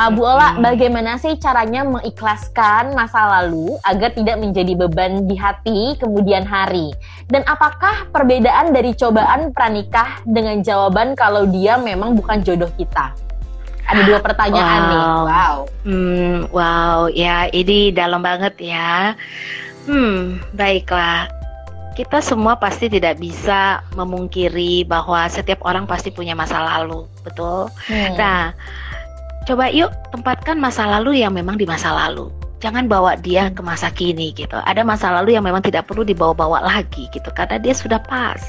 Uh, Bu Ola, hmm. bagaimana sih caranya mengikhlaskan masa lalu agar tidak menjadi beban di hati kemudian hari? Dan apakah perbedaan dari cobaan pranikah dengan jawaban kalau dia memang bukan jodoh kita? Ada dua pertanyaan wow. nih. Wow. Hmm, wow, ya ini dalam banget ya. Hmm, baiklah. Kita semua pasti tidak bisa memungkiri bahwa setiap orang pasti punya masa lalu, betul? Hmm. Nah, coba yuk tempatkan masa lalu yang memang di masa lalu. Jangan bawa dia ke masa kini gitu. Ada masa lalu yang memang tidak perlu dibawa-bawa lagi gitu karena dia sudah pas.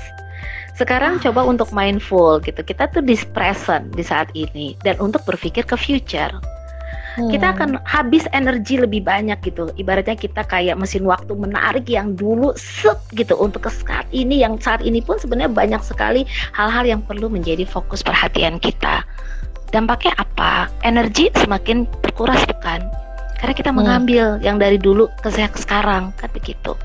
Sekarang ah. coba untuk mindful gitu. Kita tuh di present di saat ini dan untuk berpikir ke future. Hmm. Kita akan habis energi lebih banyak gitu. Ibaratnya kita kayak mesin waktu menarik yang dulu set gitu untuk ke saat ini yang saat ini pun sebenarnya banyak sekali hal-hal yang perlu menjadi fokus perhatian kita. Dampaknya apa? Energi semakin terkuras bukan? Karena kita hmm. mengambil yang dari dulu ke sekarang kan begitu.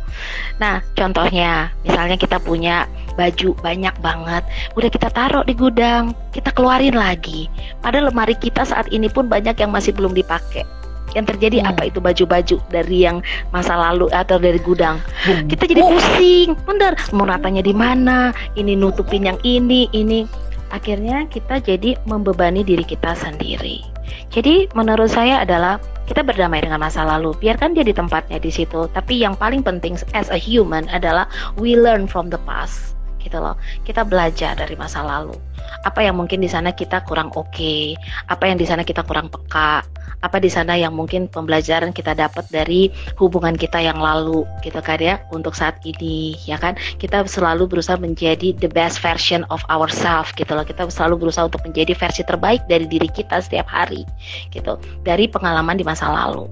Nah, contohnya misalnya kita punya baju banyak banget udah kita taruh di gudang kita keluarin lagi padahal lemari kita saat ini pun banyak yang masih belum dipakai yang terjadi hmm. apa itu baju-baju dari yang masa lalu atau dari gudang hmm. kita jadi pusing bener mau natanya di mana ini nutupin yang ini ini akhirnya kita jadi membebani diri kita sendiri jadi menurut saya adalah kita berdamai dengan masa lalu. Biarkan dia di tempatnya di situ. Tapi yang paling penting as a human adalah we learn from the past gitu loh. Kita belajar dari masa lalu. Apa yang mungkin di sana kita kurang oke, okay, apa yang di sana kita kurang peka, apa di sana yang mungkin pembelajaran kita dapat dari hubungan kita yang lalu gitu kan ya untuk saat ini ya kan. Kita selalu berusaha menjadi the best version of ourselves gitu loh. Kita selalu berusaha untuk menjadi versi terbaik dari diri kita setiap hari gitu dari pengalaman di masa lalu.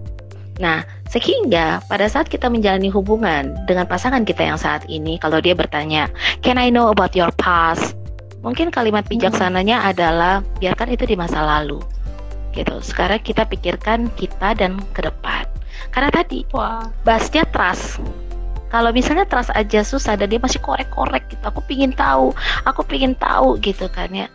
Nah, sehingga pada saat kita menjalani hubungan dengan pasangan kita yang saat ini, kalau dia bertanya, "Can I know about your past?" Mungkin kalimat bijaksananya hmm. adalah biarkan itu di masa lalu. Gitu. Sekarang kita pikirkan kita dan ke depan. Karena tadi Wah. bahasnya trust. Kalau misalnya trust aja susah dan dia masih korek-korek gitu. Aku pingin tahu, aku pingin tahu gitu kan ya.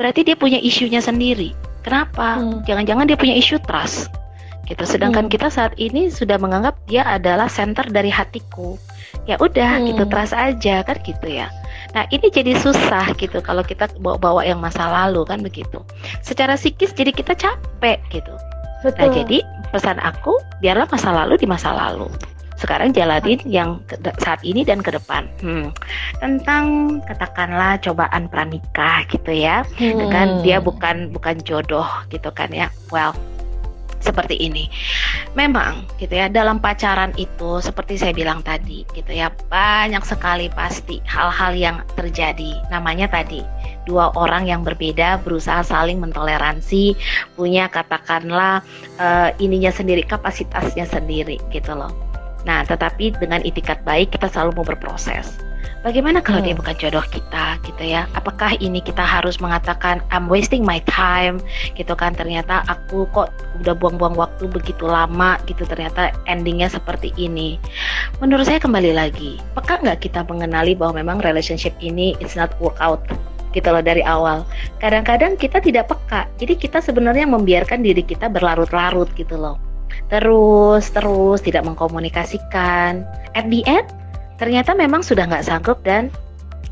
Berarti dia punya isunya sendiri. Kenapa? Hmm. Jangan-jangan hmm. dia punya isu trust gitu. Sedangkan hmm. kita saat ini sudah menganggap dia adalah center dari hatiku. Ya udah hmm. gitu terasa aja kan gitu ya. Nah ini jadi susah gitu kalau kita bawa-bawa yang masa lalu kan begitu. Secara psikis jadi kita capek gitu. Nah, Betul. Nah jadi pesan aku biarlah masa lalu di masa lalu. Sekarang jalanin yang saat ini dan ke depan. Hmm. Tentang katakanlah cobaan pranikah gitu ya. Hmm. Kan dia bukan bukan jodoh gitu kan ya. Well, seperti ini. Memang gitu ya dalam pacaran itu seperti saya bilang tadi gitu ya banyak sekali pasti hal-hal yang terjadi. Namanya tadi dua orang yang berbeda berusaha saling mentoleransi, punya katakanlah uh, ininya sendiri kapasitasnya sendiri gitu loh. Nah, tetapi dengan itikat baik kita selalu mau berproses Bagaimana kalau hmm. dia bukan jodoh kita gitu ya? Apakah ini kita harus mengatakan I'm wasting my time gitu kan? Ternyata aku kok udah buang-buang waktu begitu lama gitu ternyata endingnya seperti ini. Menurut saya kembali lagi, peka nggak kita mengenali bahwa memang relationship ini it's not work out gitu loh dari awal. Kadang-kadang kita tidak peka, jadi kita sebenarnya membiarkan diri kita berlarut-larut gitu loh. Terus, terus tidak mengkomunikasikan. At the end, ternyata memang sudah nggak sanggup dan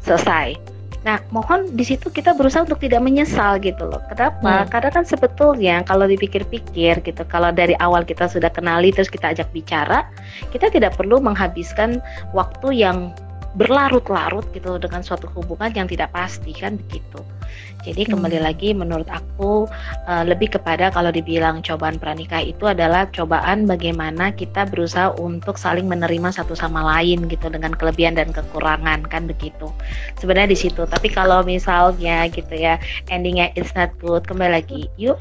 selesai. Nah, mohon di situ kita berusaha untuk tidak menyesal gitu loh. Kenapa? Hmm. Karena kan sebetulnya kalau dipikir-pikir gitu, kalau dari awal kita sudah kenali terus kita ajak bicara, kita tidak perlu menghabiskan waktu yang berlarut-larut gitu dengan suatu hubungan yang tidak pasti kan begitu. Jadi kembali hmm. lagi menurut aku uh, lebih kepada kalau dibilang cobaan pranikah itu adalah cobaan bagaimana kita berusaha untuk saling menerima satu sama lain gitu dengan kelebihan dan kekurangan kan begitu. Sebenarnya di situ. Tapi kalau misalnya gitu ya endingnya it's not good kembali lagi yuk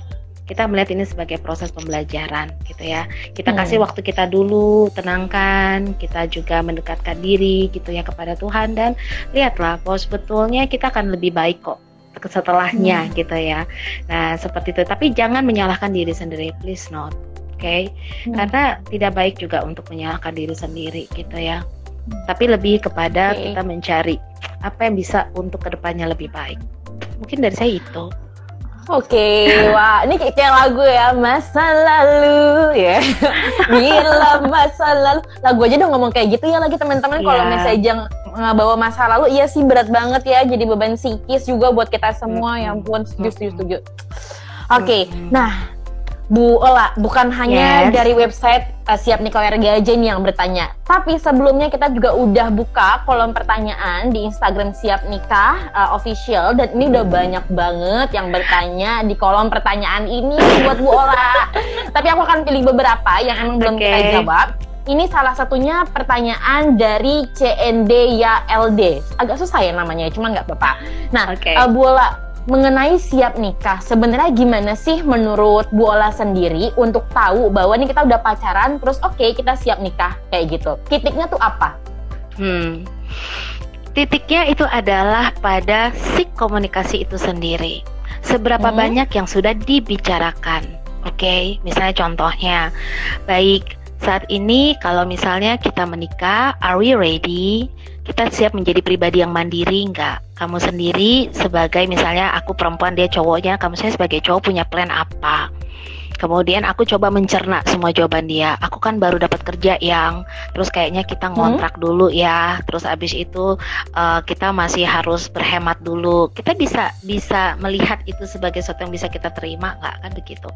kita melihat ini sebagai proses pembelajaran gitu ya kita hmm. kasih waktu kita dulu tenangkan kita juga mendekatkan diri gitu ya kepada Tuhan dan lihatlah bahwa sebetulnya kita akan lebih baik kok setelahnya hmm. gitu ya. Nah, seperti itu. Tapi jangan menyalahkan diri sendiri, please not. Oke. Okay? Hmm. Karena tidak baik juga untuk menyalahkan diri sendiri gitu ya. Hmm. Tapi lebih kepada okay. kita mencari apa yang bisa untuk ke depannya lebih baik. Mungkin dari saya itu. Oke, okay, wah ini kayak, kayak lagu ya masa lalu ya. Bila masa lalu, lagu aja dong ngomong kayak gitu ya lagi teman-teman. Kalau yeah. message yang bawa masa lalu, iya sih berat banget ya. Jadi beban psikis juga buat kita semua. Mm -hmm. Ya ampun, setuju, setuju, setuju. Oke, okay, mm -hmm. nah Bu Ola, bukan hanya yes. dari website uh, Siap Nikah RG aja nih yang bertanya. Tapi sebelumnya kita juga udah buka kolom pertanyaan di Instagram Siap Nikah uh, official dan ini udah banyak banget yang bertanya di kolom pertanyaan ini buat Bu Ola. Tapi aku akan pilih beberapa yang emang belum okay. kita jawab. Ini salah satunya pertanyaan dari CND ya LD. Agak susah ya namanya, cuma nggak apa-apa. Nah, okay. uh, Bu Ola, mengenai siap nikah, sebenarnya gimana sih menurut Bu Ola sendiri untuk tahu bahwa nih kita udah pacaran, terus oke okay, kita siap nikah kayak gitu. Titiknya tuh apa? Hmm, titiknya itu adalah pada si komunikasi itu sendiri. Seberapa hmm. banyak yang sudah dibicarakan? Oke, okay? misalnya contohnya, baik saat ini kalau misalnya kita menikah, are we ready? Kita siap menjadi pribadi yang mandiri enggak? kamu sendiri sebagai misalnya aku perempuan dia cowoknya kamu saya sebagai cowok punya plan apa Kemudian aku coba mencerna semua jawaban dia. Aku kan baru dapat kerja yang terus kayaknya kita hmm? ngontrak hmm? dulu ya. Terus abis itu uh, kita masih harus berhemat dulu. Kita bisa bisa melihat itu sebagai sesuatu yang bisa kita terima nggak kan begitu.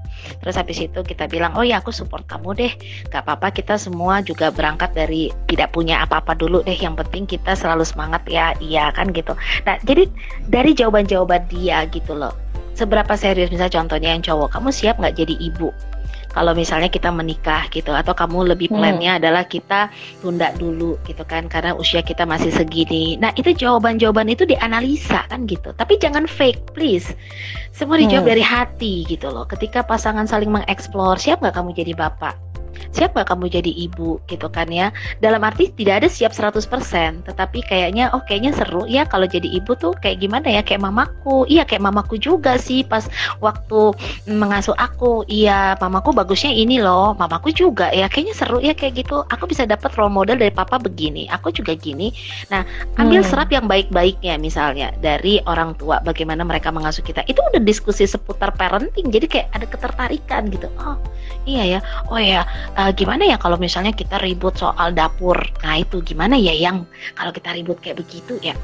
Terus abis itu kita bilang oh ya aku support kamu deh. Gak apa-apa kita semua juga berangkat dari tidak punya apa-apa dulu deh. Yang penting kita selalu semangat ya. Iya kan gitu. Nah jadi dari jawaban-jawaban dia gitu loh seberapa serius misalnya contohnya yang cowok kamu siap nggak jadi ibu kalau misalnya kita menikah gitu atau kamu lebih hmm. plannya hmm. adalah kita tunda dulu gitu kan karena usia kita masih segini. Nah, itu jawaban-jawaban itu dianalisa kan gitu. Tapi jangan fake, please. Semua dijawab hmm. dari hati gitu loh. Ketika pasangan saling mengeksplor, siap nggak kamu jadi bapak? Siap gak kamu jadi ibu gitu kan ya? Dalam arti tidak ada siap 100% tetapi kayaknya oh kayaknya seru ya kalau jadi ibu tuh kayak gimana ya? Kayak mamaku. Iya kayak mamaku juga sih pas waktu mengasuh aku. Iya mamaku bagusnya ini loh mamaku juga ya. Kayaknya seru ya kayak gitu. Aku bisa dapat role model dari papa begini aku juga gini. Nah ambil hmm. serap yang baik-baiknya misalnya dari orang tua bagaimana mereka mengasuh kita. Itu udah diskusi seputar parenting jadi kayak ada ketertarikan gitu. Oh iya ya. Oh ya uh, gimana ya kalau misalnya kita ribut soal dapur? Nah itu gimana ya yang kalau kita ribut kayak begitu ya?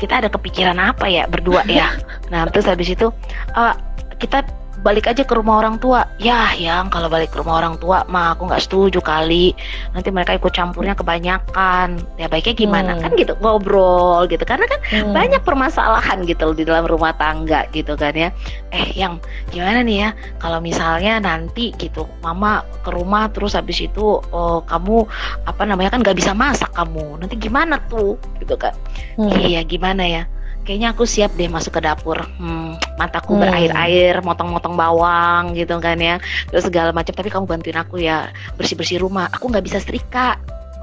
Kita ada kepikiran apa ya berdua ya? Nah terus habis itu uh, kita balik aja ke rumah orang tua. Ya yang kalau balik ke rumah orang tua mah aku nggak setuju kali. Nanti mereka ikut campurnya kebanyakan. Ya baiknya gimana? Hmm. kan gitu ngobrol gitu. Karena kan hmm. banyak permasalahan gitu di dalam rumah tangga gitu kan ya. Eh yang gimana nih ya? Kalau misalnya nanti gitu mama ke rumah terus habis itu oh, kamu apa namanya kan nggak bisa masak kamu. Nanti gimana tuh? Gitu kan. Hmm. iya gimana ya kayaknya aku siap deh masuk ke dapur hmm, mataku hmm. berair-air motong-motong bawang gitu kan ya terus segala macam tapi kamu bantuin aku ya bersih-bersih rumah aku nggak bisa setrika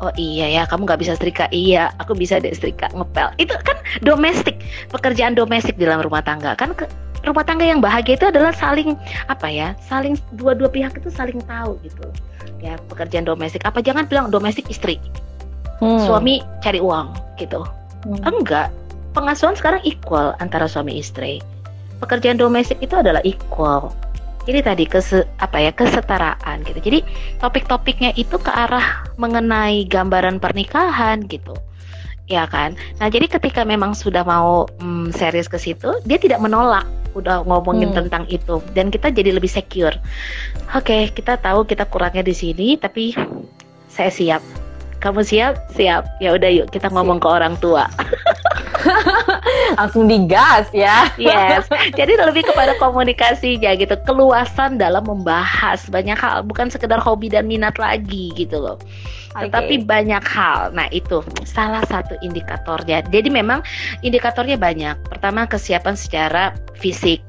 Oh iya ya, kamu nggak bisa setrika. Iya, aku bisa deh setrika, ngepel. Itu kan domestik, pekerjaan domestik di dalam rumah tangga. Kan ke, rumah tangga yang bahagia itu adalah saling apa ya? Saling dua-dua pihak itu saling tahu gitu. Ya, pekerjaan domestik. Apa jangan bilang domestik istri. Hmm. Suami cari uang gitu. Hmm. Enggak, pengasuhan sekarang equal antara suami istri. Pekerjaan domestik itu adalah equal. Jadi tadi kese, apa ya kesetaraan gitu. Jadi topik-topiknya itu ke arah mengenai gambaran pernikahan gitu. Ya kan? Nah, jadi ketika memang sudah mau hmm, serius ke situ, dia tidak menolak udah ngomongin hmm. tentang itu dan kita jadi lebih secure. Oke, okay, kita tahu kita kurangnya di sini tapi saya siap. Kamu siap? Siap. Ya udah yuk kita ngomong siap. ke orang tua. langsung digas ya. Yes. Jadi lebih kepada komunikasinya gitu, keluasan dalam membahas banyak hal, bukan sekedar hobi dan minat lagi gitu loh. Okay. Tetapi banyak hal. Nah, itu salah satu indikatornya. Jadi memang indikatornya banyak. Pertama kesiapan secara fisik,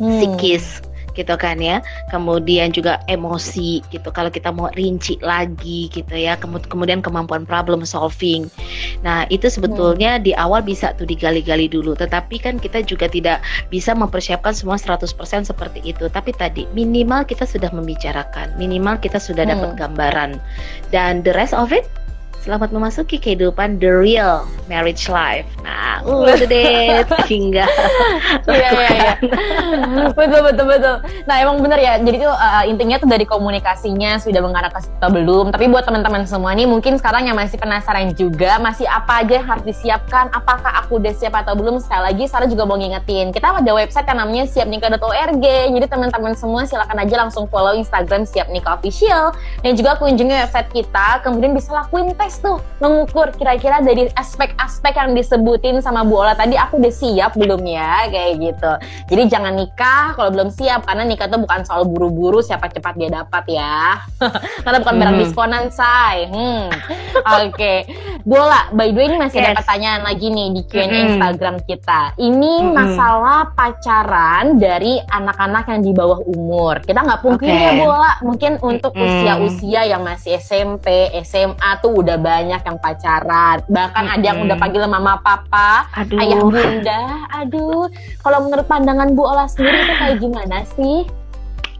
hmm. psikis, gitu kan ya. Kemudian juga emosi gitu kalau kita mau rinci lagi gitu ya. Kemudian kemampuan problem solving. Nah itu sebetulnya hmm. di awal bisa tuh digali-gali dulu. Tetapi kan kita juga tidak bisa mempersiapkan semua 100% seperti itu. Tapi tadi minimal kita sudah membicarakan. Minimal kita sudah dapat hmm. gambaran. Dan the rest of it selamat memasuki kehidupan the real marriage life. Nah, udah deh hingga Iya iya iya. betul betul betul. Nah, emang bener ya. Jadi tuh uh, intinya tuh dari komunikasinya sudah mengarah ke situ belum. Tapi buat teman-teman semua nih mungkin sekarang yang masih penasaran juga masih apa aja yang harus disiapkan, apakah aku udah siap atau belum? Sekali lagi Sarah juga mau ngingetin, kita ada website yang namanya siapnikah.org. Jadi teman-teman semua silakan aja langsung follow Instagram Siap Nikah Official dan juga kunjungi website kita, kemudian bisa lakuin tes tuh, mengukur kira-kira dari aspek-aspek yang disebutin sama Bu Ola tadi aku udah siap belum ya kayak gitu. Jadi jangan nikah kalau belum siap karena nikah tuh bukan soal buru-buru siapa cepat dia dapat ya. karena bukan barang hmm. diskonan say. Hmm. Oke. Okay. Bola, by the way ini masih yes. ada pertanyaan lagi nih di Q&A hmm. Instagram kita. Ini hmm. masalah pacaran dari anak-anak yang di bawah umur. Kita nggak pungkiri okay. ya Bola, mungkin untuk usia-usia yang masih SMP, SMA tuh udah banyak yang pacaran. Bahkan hmm. ada yang udah panggil mama papa, aduh. ayah bunda. Aduh, kalau menurut pandangan Bu Ola sendiri itu kayak gimana sih?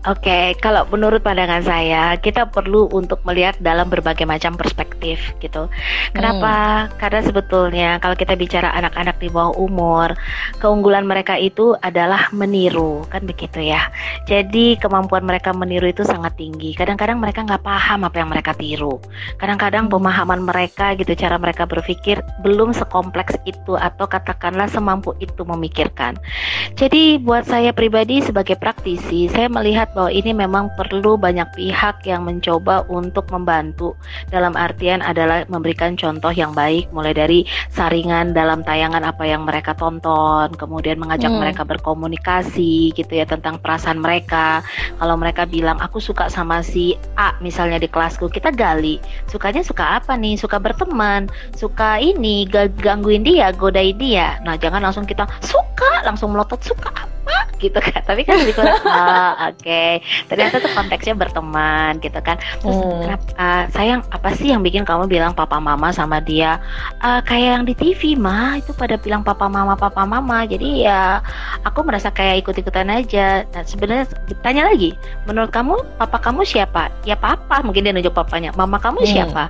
Oke, okay, kalau menurut pandangan saya, kita perlu untuk melihat dalam berbagai macam perspektif gitu. Kenapa? Hmm. Karena sebetulnya kalau kita bicara anak-anak di bawah umur, keunggulan mereka itu adalah meniru, kan begitu ya. Jadi kemampuan mereka meniru itu sangat tinggi. Kadang-kadang mereka nggak paham apa yang mereka tiru. Kadang-kadang pemahaman mereka gitu, cara mereka berpikir belum sekompleks itu atau katakanlah semampu itu memikirkan. Jadi buat saya pribadi sebagai praktisi, saya melihat bahwa ini memang perlu banyak pihak yang mencoba untuk membantu. Dalam artian adalah memberikan contoh yang baik mulai dari saringan dalam tayangan apa yang mereka tonton kemudian mengajak hmm. mereka berkomunikasi gitu ya tentang perasaan mereka. Kalau mereka bilang aku suka sama si A misalnya di kelasku kita gali. Sukanya suka apa nih? Suka berteman? Suka ini? Gangguin dia? Godain dia? Nah jangan langsung kita suka! Langsung melotot suka gitu kan. Tapi kan lebih kurang oh, oke. Okay. ternyata tuh konteksnya berteman gitu kan. Terus hmm. kenapa uh, sayang apa sih yang bikin kamu bilang papa mama sama dia uh, kayak yang di TV mah itu pada bilang papa mama papa mama. Jadi ya aku merasa kayak ikut ikutan aja. Nah sebenarnya tanya lagi menurut kamu papa kamu siapa? Ya papa. Mungkin dia nunjuk papanya mama kamu hmm. siapa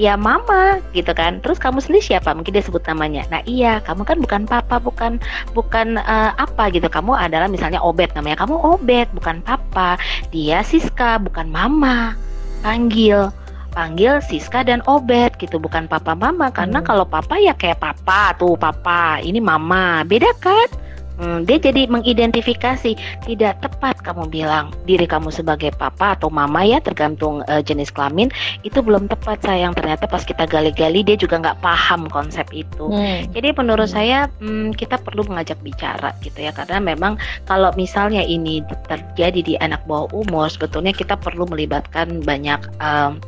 ya mama gitu kan. Terus kamu sendiri siapa? Mungkin dia sebut namanya. Nah iya kamu kan bukan papa bukan bukan uh, apa gitu. Kamu adalah misalnya obet namanya kamu obet bukan papa. Dia Siska bukan mama. Panggil panggil Siska dan Obet gitu bukan papa mama. Karena hmm. kalau papa ya kayak papa tuh papa. Ini mama. Beda kan Hmm, dia jadi mengidentifikasi tidak tepat kamu bilang diri kamu sebagai papa atau mama ya tergantung uh, jenis kelamin itu belum tepat sayang ternyata pas kita gali-gali dia juga nggak paham konsep itu. Hmm. Jadi menurut hmm. saya hmm, kita perlu mengajak bicara gitu ya karena memang kalau misalnya ini terjadi di anak bawah umur sebetulnya kita perlu melibatkan banyak um,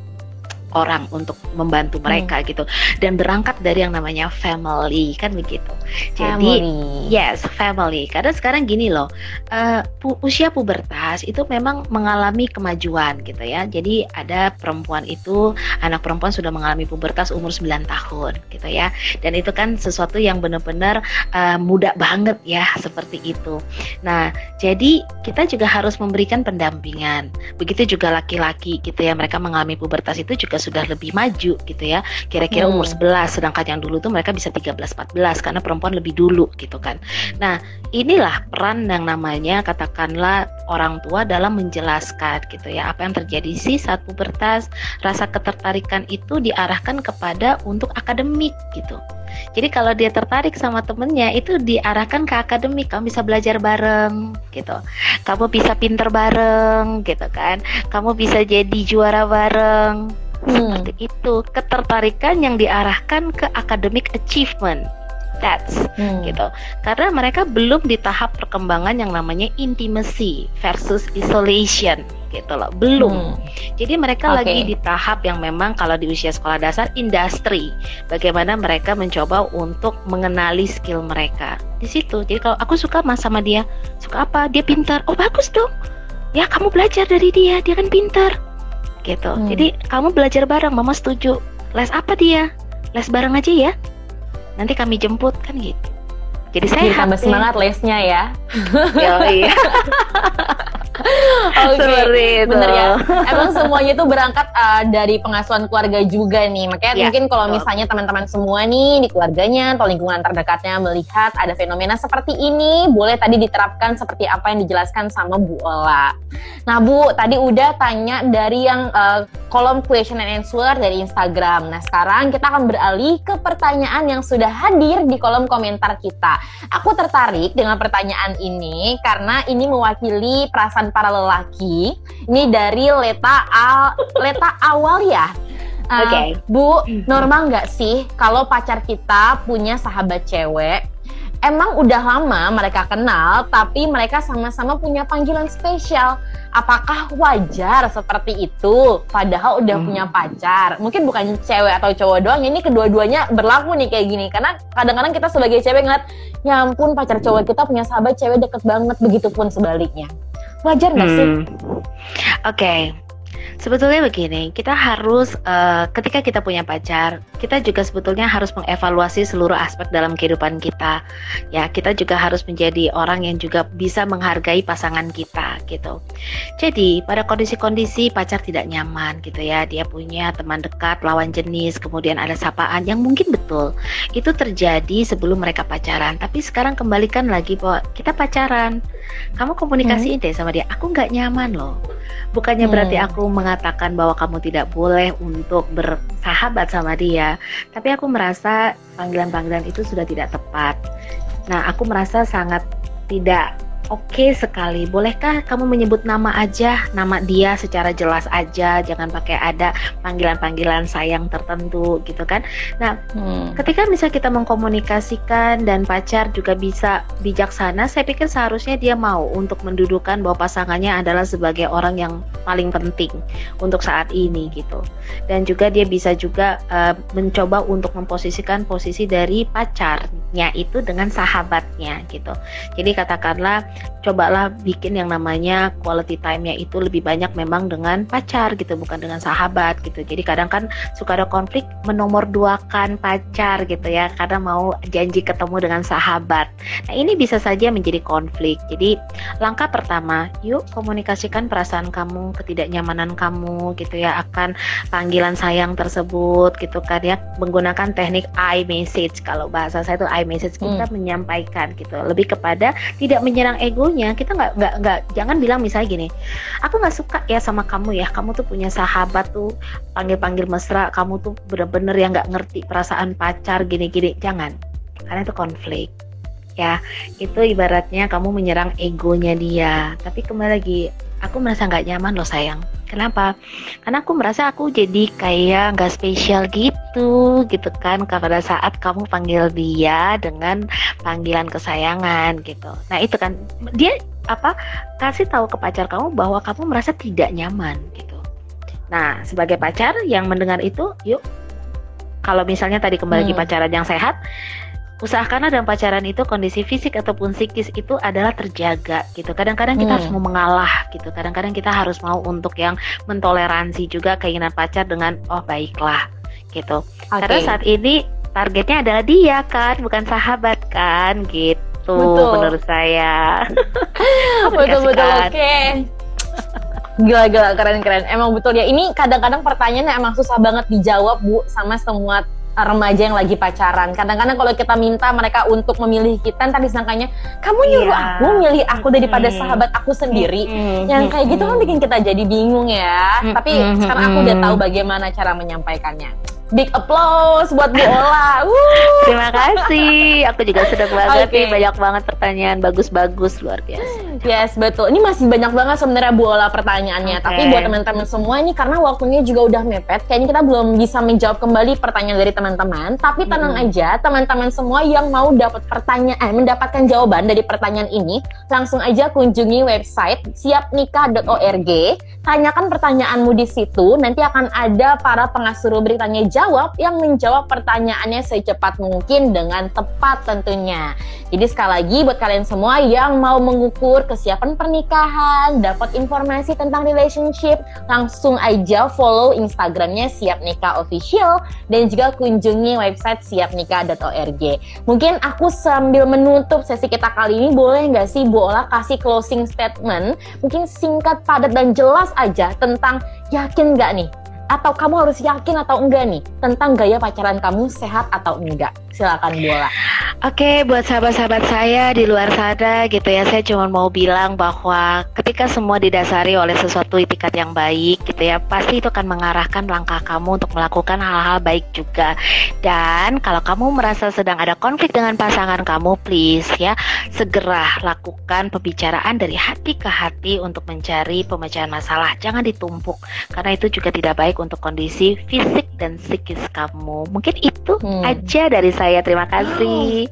orang untuk membantu hmm. mereka hmm. gitu dan berangkat dari yang namanya family kan begitu jadi family. yes family karena sekarang gini loh uh, pu usia pubertas itu memang mengalami kemajuan gitu ya jadi ada perempuan itu anak perempuan sudah mengalami pubertas umur 9 tahun gitu ya dan itu kan sesuatu yang benar-benar uh, muda banget ya seperti itu nah jadi kita juga harus memberikan pendampingan begitu juga laki-laki gitu ya mereka mengalami pubertas itu juga sudah lebih maju gitu ya kira-kira hmm. umur 11 sedangkan yang dulu tuh mereka bisa 13 14 karena perempuan lebih dulu gitu kan nah inilah peran yang namanya katakanlah orang tua dalam menjelaskan gitu ya apa yang terjadi sih saat pubertas rasa ketertarikan itu diarahkan kepada untuk akademik gitu jadi kalau dia tertarik sama temennya itu diarahkan ke akademik, kamu bisa belajar bareng gitu. Kamu bisa pinter bareng gitu kan. Kamu bisa jadi juara bareng hmm. seperti itu. Ketertarikan yang diarahkan ke academic achievement. That's hmm. gitu. Karena mereka belum di tahap perkembangan yang namanya intimacy versus isolation gitu loh. Belum. Hmm. jadi mereka okay. lagi di tahap yang memang kalau di usia sekolah dasar industri. Bagaimana mereka mencoba untuk mengenali skill mereka. Di situ. Jadi kalau aku suka mas sama dia suka apa? Dia pintar. Oh bagus dong. Ya kamu belajar dari dia. Dia kan pintar gitu. Hmm. Jadi kamu belajar bareng, mama setuju. Les apa dia? Les bareng aja ya. Nanti kami jemput kan gitu. Jadi saya tambah semangat lesnya ya. iya. Oke, okay. bener ya. Emang semuanya itu berangkat uh, dari pengasuhan keluarga juga nih. Makanya ya, mungkin kalau misalnya teman-teman semua nih di keluarganya atau lingkungan terdekatnya melihat ada fenomena seperti ini, boleh tadi diterapkan seperti apa yang dijelaskan sama Bu Ola. Nah Bu, tadi udah tanya dari yang uh, kolom question and answer dari Instagram. Nah sekarang kita akan beralih ke pertanyaan yang sudah hadir di kolom komentar kita. Aku tertarik dengan pertanyaan ini karena ini mewakili perasaan para lelaki. Ini dari Leta Al Leta awal ya. Uh, Oke, okay. Bu, normal nggak sih kalau pacar kita punya sahabat cewek emang udah lama mereka kenal, tapi mereka sama-sama punya panggilan spesial. Apakah wajar seperti itu? Padahal udah hmm. punya pacar. Mungkin bukan cewek atau cowok doang, ini kedua-duanya berlaku nih kayak gini. Karena kadang-kadang kita sebagai cewek ngeliat, ya ampun pacar cowok kita punya sahabat cewek deket banget, begitupun sebaliknya. Wajar nggak hmm. sih? Oke, okay. Sebetulnya begini, kita harus uh, ketika kita punya pacar, kita juga sebetulnya harus mengevaluasi seluruh aspek dalam kehidupan kita. Ya, kita juga harus menjadi orang yang juga bisa menghargai pasangan kita gitu. Jadi, pada kondisi-kondisi pacar tidak nyaman gitu ya, dia punya teman dekat lawan jenis, kemudian ada sapaan yang mungkin betul. Itu terjadi sebelum mereka pacaran, tapi sekarang kembalikan lagi bahwa kita pacaran. Kamu komunikasiin hmm. deh sama dia, aku nggak nyaman loh. Bukannya hmm. berarti aku mengatakan bahwa kamu tidak boleh untuk bersahabat sama dia, tapi aku merasa panggilan-panggilan itu sudah tidak tepat. Nah, aku merasa sangat tidak Oke sekali. Bolehkah kamu menyebut nama aja, nama dia secara jelas aja, jangan pakai ada panggilan-panggilan sayang tertentu gitu kan. Nah, hmm. ketika misalnya kita mengkomunikasikan dan pacar juga bisa bijaksana, saya pikir seharusnya dia mau untuk mendudukan bahwa pasangannya adalah sebagai orang yang paling penting untuk saat ini gitu. Dan juga dia bisa juga uh, mencoba untuk memposisikan posisi dari pacarnya itu dengan sahabatnya gitu. Jadi katakanlah cobalah bikin yang namanya quality time-nya itu lebih banyak memang dengan pacar gitu bukan dengan sahabat gitu. Jadi kadang kan suka ada konflik menomor duakan pacar gitu ya. Karena mau janji ketemu dengan sahabat. Nah ini bisa saja menjadi konflik. Jadi langkah pertama yuk komunikasikan perasaan kamu ketidaknyamanan kamu gitu ya akan panggilan sayang tersebut gitu kan ya. Menggunakan teknik I message kalau bahasa saya itu I message kita hmm. menyampaikan gitu. Lebih kepada tidak menyerang egonya kita nggak nggak nggak jangan bilang misalnya gini aku nggak suka ya sama kamu ya kamu tuh punya sahabat tuh panggil panggil mesra kamu tuh bener-bener yang nggak ngerti perasaan pacar gini-gini. Jangan karena itu konflik ya itu ibaratnya kamu menyerang egonya dia. Tapi kembali lagi aku merasa nggak nyaman loh sayang. Kenapa? Karena aku merasa aku jadi kayak nggak spesial gitu gitu kan pada saat kamu panggil dia dengan panggilan kesayangan gitu. Nah itu kan. Dia apa kasih tahu ke pacar kamu bahwa kamu merasa tidak nyaman gitu. Nah sebagai pacar yang mendengar itu yuk. Kalau misalnya tadi kembali hmm. pacaran yang sehat usahakanlah dalam pacaran itu kondisi fisik ataupun psikis itu adalah terjaga gitu. Kadang-kadang kita hmm. harus mau mengalah gitu. Kadang-kadang kita harus mau untuk yang mentoleransi juga keinginan pacar dengan oh baiklah gitu. Okay. Karena saat ini targetnya adalah dia kan, bukan sahabat kan gitu. Betul. menurut saya. betul betul oke. Okay. Gila gila keren keren. Emang betul ya. Ini kadang-kadang pertanyaannya emang susah banget dijawab Bu sama semua remaja yang lagi pacaran. Kadang-kadang kalau kita minta mereka untuk memilih kita, tadi sangkanya kamu nyuruh iya. aku milih aku daripada hmm. sahabat aku sendiri. Hmm. Yang kayak gitu kan bikin kita jadi bingung ya. Hmm. Tapi sekarang aku udah tahu bagaimana cara menyampaikannya. Big applause buat Bu Ola. Terima kasih. Aku juga sedang banget okay. nih banyak banget pertanyaan bagus-bagus luar biasa. Yes, betul. Ini masih banyak banget sebenarnya Bu Ola pertanyaannya. Okay. Tapi buat teman-teman semua ini karena waktunya juga udah mepet, kayaknya kita belum bisa menjawab kembali pertanyaan dari teman-teman. Tapi tenang hmm. aja, teman-teman semua yang mau dapat pertanyaan, eh, mendapatkan jawaban dari pertanyaan ini, langsung aja kunjungi website siapnikah.org. Tanyakan pertanyaanmu di situ. Nanti akan ada para pengasuh rubrik tanya jawab jawab yang menjawab pertanyaannya secepat mungkin dengan tepat tentunya. Jadi sekali lagi buat kalian semua yang mau mengukur mengukur kesiapan pernikahan, dapat informasi tentang relationship, langsung aja follow Instagramnya Siap Nikah Official dan juga kunjungi website siapnikah.org. Mungkin aku sambil menutup sesi kita kali ini boleh nggak sih Bu Ola kasih closing statement, mungkin singkat, padat dan jelas aja tentang yakin nggak nih atau kamu harus yakin atau enggak nih tentang gaya pacaran kamu sehat atau enggak? Silakan Bola. Oke, buat sahabat-sahabat saya di luar sana gitu ya, saya cuma mau bilang bahwa ketika semua didasari oleh sesuatu itikat yang baik gitu ya, pasti itu akan mengarahkan langkah kamu untuk melakukan hal-hal baik juga. Dan kalau kamu merasa sedang ada konflik dengan pasangan kamu, please ya, segera lakukan pembicaraan dari hati ke hati untuk mencari pemecahan masalah. Jangan ditumpuk karena itu juga tidak baik untuk kondisi fisik dan psikis kamu. Mungkin itu hmm. aja dari saya. Terima kasih.